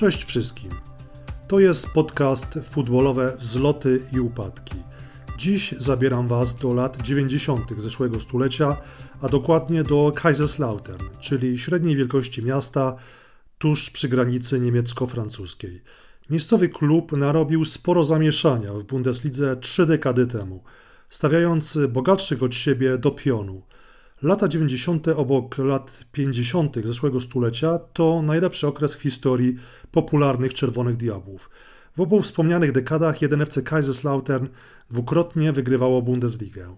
Cześć wszystkim. To jest podcast futbolowe Wzloty i Upadki. Dziś zabieram Was do lat 90. zeszłego stulecia, a dokładnie do Kaiserslautern, czyli średniej wielkości miasta tuż przy granicy niemiecko-francuskiej. Miejscowy klub narobił sporo zamieszania w Bundeslidze trzy dekady temu, stawiając bogatszych od siebie do pionu – Lata 90. obok lat 50. zeszłego stulecia to najlepszy okres w historii popularnych Czerwonych Diabłów. W obu wspomnianych dekadach jeden FC Kaiserslautern dwukrotnie wygrywało Bundesligę.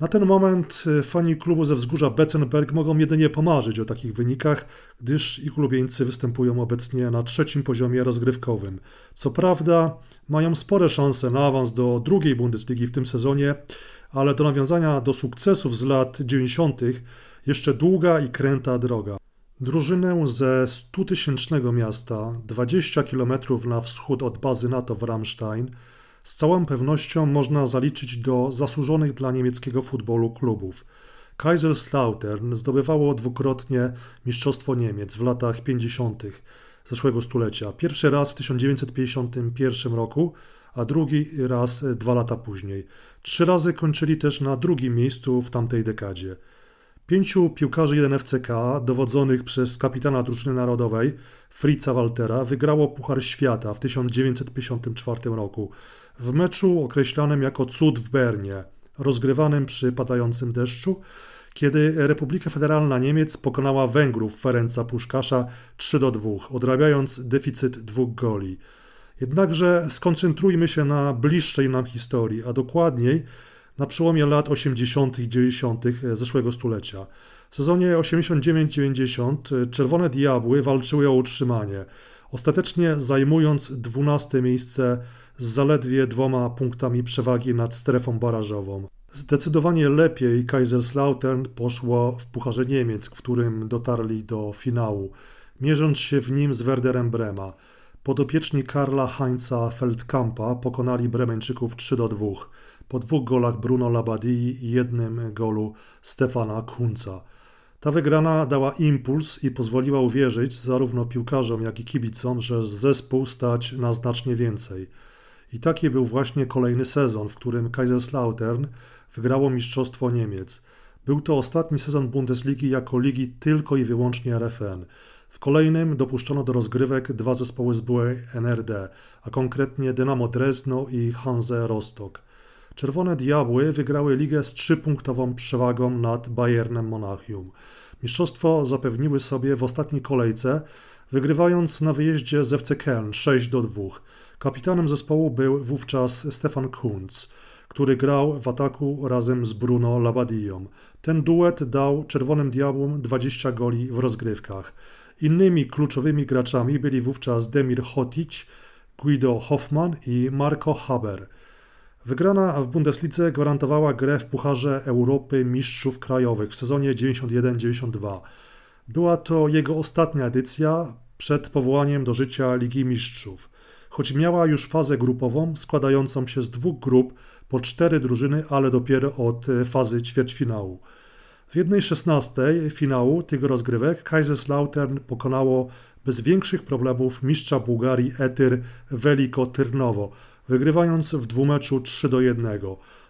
Na ten moment e, fani klubu ze wzgórza Betzenberg mogą jedynie pomarzyć o takich wynikach, gdyż ich ulubieńcy występują obecnie na trzecim poziomie rozgrywkowym. Co prawda, mają spore szanse na awans do drugiej Bundesligi w tym sezonie, ale do nawiązania do sukcesów z lat 90. jeszcze długa i kręta droga. Drużynę ze 100-tysięcznego miasta, 20 km na wschód od bazy NATO w Ramstein, z całą pewnością można zaliczyć do zasłużonych dla niemieckiego futbolu klubów. Kaiserslautern zdobywało dwukrotnie Mistrzostwo Niemiec w latach 50. zeszłego stulecia. Pierwszy raz w 1951 roku, a drugi raz dwa lata później. Trzy razy kończyli też na drugim miejscu w tamtej dekadzie. Pięciu piłkarzy 1FCK, dowodzonych przez kapitana drużyny narodowej Fritza Waltera, wygrało Puchar Świata w 1954 roku w meczu określanym jako cud w Bernie, rozgrywanym przy padającym deszczu, kiedy Republika Federalna Niemiec pokonała Węgrów Ferenca Puszkasza 3 do 2, odrabiając deficyt dwóch goli. Jednakże skoncentrujmy się na bliższej nam historii, a dokładniej na przełomie lat 80. i 90. zeszłego stulecia. W sezonie 89-90 Czerwone Diabły walczyły o utrzymanie, ostatecznie zajmując 12 miejsce z zaledwie dwoma punktami przewagi nad strefą barażową. Zdecydowanie lepiej Kaiserslautern poszło w Pucharze Niemiec, w którym dotarli do finału, mierząc się w nim z Werderem Brema. Podopieczni Karla Heinza Feldkampa pokonali Bremeńczyków 3 do 2 po dwóch golach Bruno Labadii i jednym golu Stefana Kunca. Ta wygrana dała impuls i pozwoliła uwierzyć zarówno piłkarzom, jak i kibicom, że zespół stać na znacznie więcej. I taki był właśnie kolejny sezon, w którym Kaiserslautern wygrało Mistrzostwo Niemiec. Był to ostatni sezon Bundesligi jako ligi tylko i wyłącznie RFN. W kolejnym dopuszczono do rozgrywek dwa zespoły z byłej NRD, a konkretnie Dynamo Dresno i Hanse Rostock. Czerwone Diabły wygrały ligę z trzypunktową przewagą nad Bayernem Monachium. Mistrzostwo zapewniły sobie w ostatniej kolejce, wygrywając na wyjeździe z FC Köln 6 do 2. Kapitanem zespołu był wówczas Stefan Kunz, który grał w ataku razem z Bruno Labadią. Ten duet dał Czerwonym Diabłom 20 goli w rozgrywkach. Innymi kluczowymi graczami byli wówczas Demir Hotic, Guido Hoffmann i Marco Haber. Wygrana w Bundeslidze gwarantowała grę w Pucharze Europy Mistrzów Krajowych w sezonie 91-92. Była to jego ostatnia edycja przed powołaniem do życia Ligi Mistrzów. Choć miała już fazę grupową składającą się z dwóch grup po cztery drużyny, ale dopiero od fazy ćwierćfinału. W jednej szesnastej finału tych rozgrywek Kaiserslautern pokonało bez większych problemów mistrza Bułgarii Etyr Veliko Tyrnowo, wygrywając w dwumeczu 3 do 1.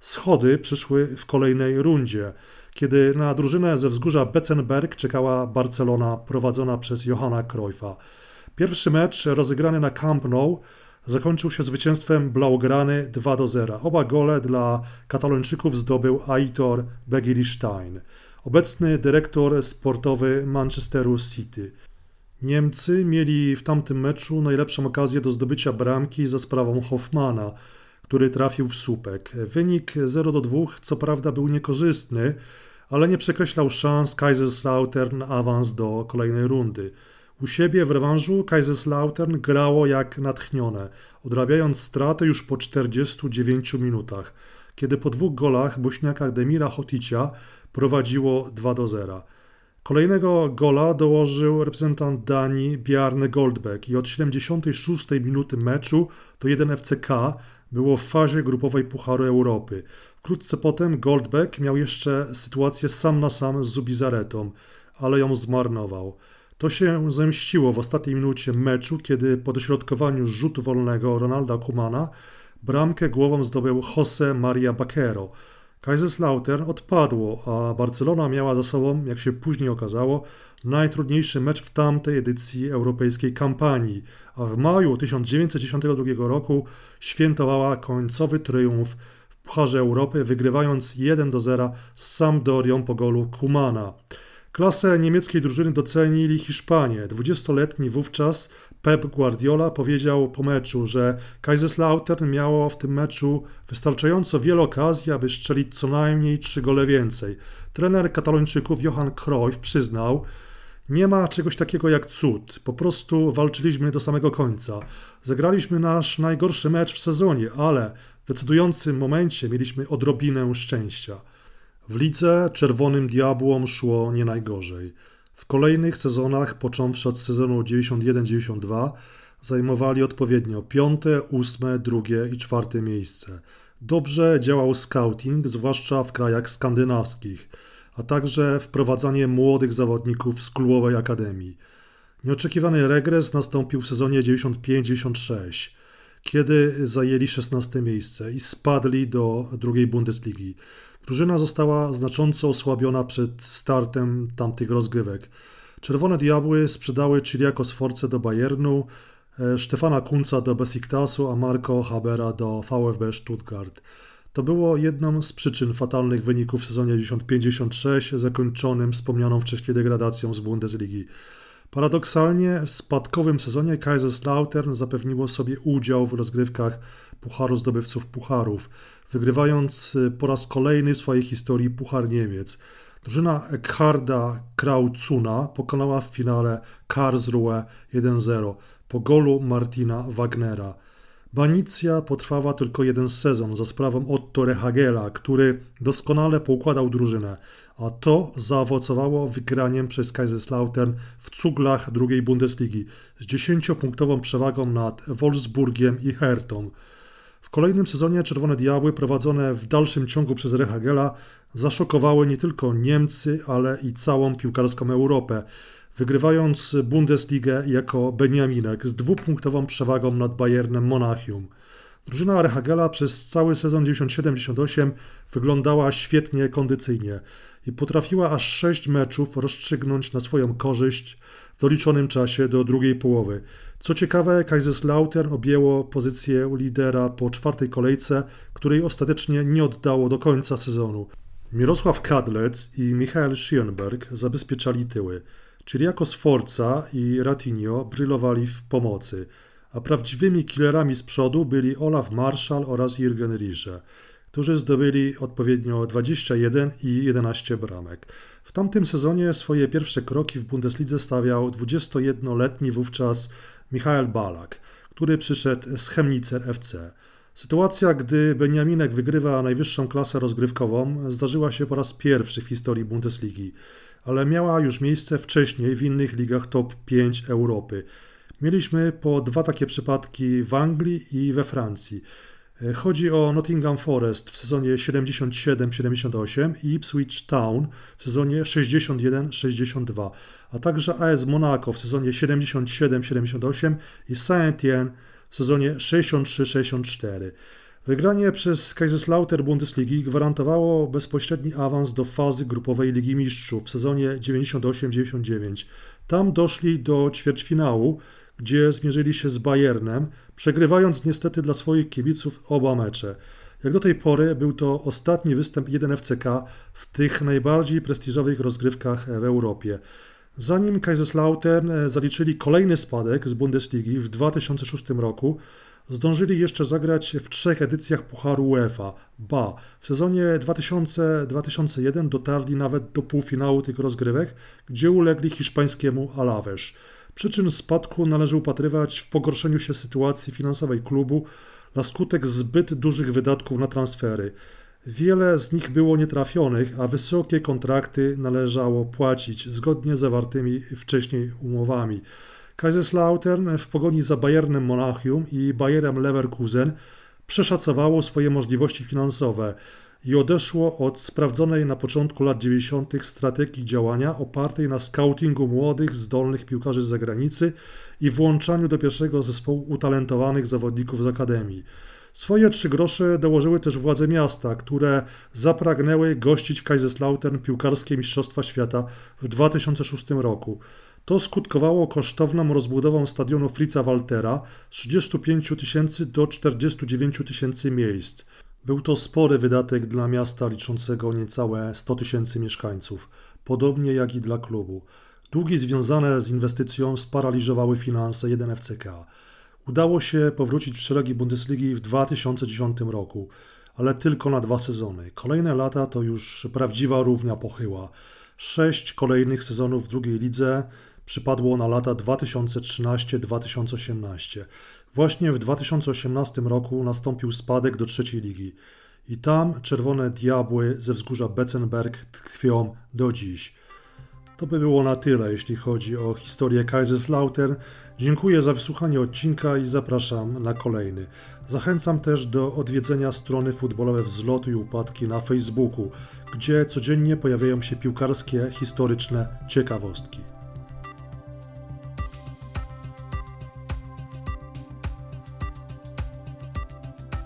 Schody przyszły w kolejnej rundzie, kiedy na drużynę ze wzgórza Betzenberg czekała Barcelona prowadzona przez Johanna Cruyffa. Pierwszy mecz rozegrany na Camp Nou zakończył się zwycięstwem Blaugrany 2 do 0. Oba gole dla Katalończyków zdobył Aitor Begiristein, obecny dyrektor sportowy Manchesteru City. Niemcy mieli w tamtym meczu najlepszą okazję do zdobycia bramki za sprawą Hoffmana, który trafił w słupek. Wynik 0 do 2 co prawda był niekorzystny, ale nie przekreślał szans Kaiserslautern awans do kolejnej rundy. U siebie w rewanżu Kaiserslautern grało jak natchnione, odrabiając stratę już po 49 minutach, kiedy po dwóch golach bośniaka Demira Hoticia prowadziło 2 do 0. Kolejnego gola dołożył reprezentant Danii Bjarne Goldbeck i od 76 minuty meczu to 1 FCK było w fazie grupowej Pucharu Europy. Wkrótce potem Goldbeck miał jeszcze sytuację sam na sam z Zubizaretą, ale ją zmarnował. To się zemściło w ostatniej minucie meczu, kiedy po dośrodkowaniu rzutu wolnego Ronalda Kumana bramkę głową zdobył Jose Maria Baquero. Kaiserslautern odpadło, a Barcelona miała za sobą, jak się później okazało, najtrudniejszy mecz w tamtej edycji europejskiej kampanii, a w maju 1992 roku świętowała końcowy triumf w Pucharze Europy, wygrywając 1 do 0 z Sampdorią po golu Kumana. Klasę niemieckiej drużyny docenili Hiszpanie. 20-letni wówczas Pep Guardiola powiedział po meczu, że Kaiserslautern miało w tym meczu wystarczająco wiele okazji, aby strzelić co najmniej trzy gole więcej. Trener katalończyków Johan Cruyff przyznał, nie ma czegoś takiego jak cud. Po prostu walczyliśmy do samego końca. Zagraliśmy nasz najgorszy mecz w sezonie, ale w decydującym momencie mieliśmy odrobinę szczęścia. W lidze Czerwonym Diabłom szło nie najgorzej. W kolejnych sezonach, począwszy od sezonu 91-92, zajmowali odpowiednio piąte, ósme, drugie i czwarte miejsce. Dobrze działał scouting, zwłaszcza w krajach skandynawskich, a także wprowadzanie młodych zawodników z klubowej akademii. Nieoczekiwany regres nastąpił w sezonie 95-96, kiedy zajęli 16 miejsce i spadli do drugiej Bundesligi. Drużyna została znacząco osłabiona przed startem tamtych rozgrywek. Czerwone Diabły sprzedały Chiriaco Sforce do Bayernu, e, Stefana Kunca do Besiktasu, a Marco Habera do VfB Stuttgart. To było jedną z przyczyn fatalnych wyników w sezonie 50-56, zakończonym wspomnianą wcześniej degradacją z Bundesligi. Paradoksalnie w spadkowym sezonie Kaiserslautern zapewniło sobie udział w rozgrywkach Pucharu Zdobywców Pucharów, wygrywając y, po raz kolejny w swojej historii Puchar Niemiec. Drużyna Ekharda Kraucuna pokonała w finale Karlsruhe 1-0 po golu Martina Wagnera. Banicja potrwała tylko jeden sezon za sprawą Otto Rehagela, który doskonale poukładał drużynę, a to zaowocowało wygraniem przez Kaiserslautern w cuglach drugiej Bundesligi z 10-punktową przewagą nad Wolfsburgiem i Hertą. W kolejnym sezonie Czerwone Diabły, prowadzone w dalszym ciągu przez Rehagela, zaszokowały nie tylko Niemcy, ale i całą piłkarską Europę, wygrywając Bundesligę jako Beniaminek z dwupunktową przewagą nad Bayernem Monachium. Drużyna Rehagela przez cały sezon 97-98 wyglądała świetnie kondycyjnie i potrafiła aż sześć meczów rozstrzygnąć na swoją korzyść w doliczonym czasie do drugiej połowy. Co ciekawe, Kaiserslautern objęło pozycję lidera po czwartej kolejce, której ostatecznie nie oddało do końca sezonu. Mirosław Kadlec i Michael Schionberg zabezpieczali tyły. Cyriaco Sforza i Ratinho brylowali w pomocy, a prawdziwymi killerami z przodu byli Olaf Marschall oraz Jürgen Riche którzy zdobyli odpowiednio 21 i 11 bramek. W tamtym sezonie swoje pierwsze kroki w Bundeslidze stawiał 21-letni wówczas Michael Balak, który przyszedł z Chemnicer FC. Sytuacja, gdy Beniaminek wygrywa najwyższą klasę rozgrywkową, zdarzyła się po raz pierwszy w historii Bundesligi, ale miała już miejsce wcześniej w innych ligach top 5 Europy. Mieliśmy po dwa takie przypadki w Anglii i we Francji. E, chodzi o Nottingham Forest w sezonie 77-78 i Ipswich Town w sezonie 61-62, a także AS Monaco w sezonie 77-78 i Saint-Étienne w sezonie 63-64. Wygranie przez Kaiserslautern Bundesligi gwarantowało bezpośredni awans do fazy grupowej Ligi Mistrzów w sezonie 98-99. Tam doszli do ćwierćfinału, gdzie zmierzyli się z Bayernem, przegrywając niestety dla swoich kibiców oba mecze. Jak do tej pory był to ostatni występ 1FCK w tych najbardziej prestiżowych rozgrywkach w Europie. Zanim Kaiserslautern e, zaliczyli kolejny spadek z Bundesligi w 2006 roku, zdążyli jeszcze zagrać w trzech edycjach Pucharu UEFA. Ba, w sezonie 2000-2001 dotarli nawet do półfinału tych rozgrywek, gdzie ulegli hiszpańskiemu Alaves. Przyczyn spadku należy upatrywać w pogorszeniu się sytuacji finansowej klubu na skutek zbyt dużych wydatków na transfery. Wiele z nich było nietrafionych, a wysokie kontrakty należało płacić zgodnie z zawartymi wcześniej umowami. Kaiserslautern w pogoni za Bayernem Monachium i Bayerem Leverkusen przeszacowało swoje możliwości finansowe. i odeszło od sprawdzonej na początku lat 90. strategii działania opartej na scoutingu młodych, zdolnych piłkarzy z zagranicy i włączaniu do pierwszego zespołu utalentowanych zawodników z akademii. Swoje trzy grosze dołożyły też władze miasta, które zapragnęły gościć w Kaiserslautern piłkarskie Mistrzostwa Świata w 2006 roku. To skutkowało kosztowną rozbudową stadionu Fritza Waltera z 35 tysięcy do 49 tysięcy miejsc. Był to spory wydatek dla miasta liczącego niecałe 100 tysięcy mieszkańców, podobnie jak i dla klubu. Długi związane z inwestycją sparaliżowały finanse 1FCK. Udało się powrócić w szeregi Bundesligi w 2010 roku, ale tylko na dwa sezony. Kolejne lata to już prawdziwa równia pochyła. Sześć kolejnych sezonów w drugiej lidze przypadło na lata 2013-2018. Właśnie w 2018 roku nastąpił spadek do trzeciej ligi. I tam czerwone diabły ze wzgórza Betzenberg tkwią do dziś. To by było na tyle, jeśli chodzi o historię Kaiserslautern. Dziękuję za wysłuchanie odcinka i zapraszam na kolejny. Zachęcam też do odwiedzenia strony futbolowe Wzloty i Upadki na Facebooku, gdzie codziennie pojawiają się piłkarskie, historyczne ciekawostki.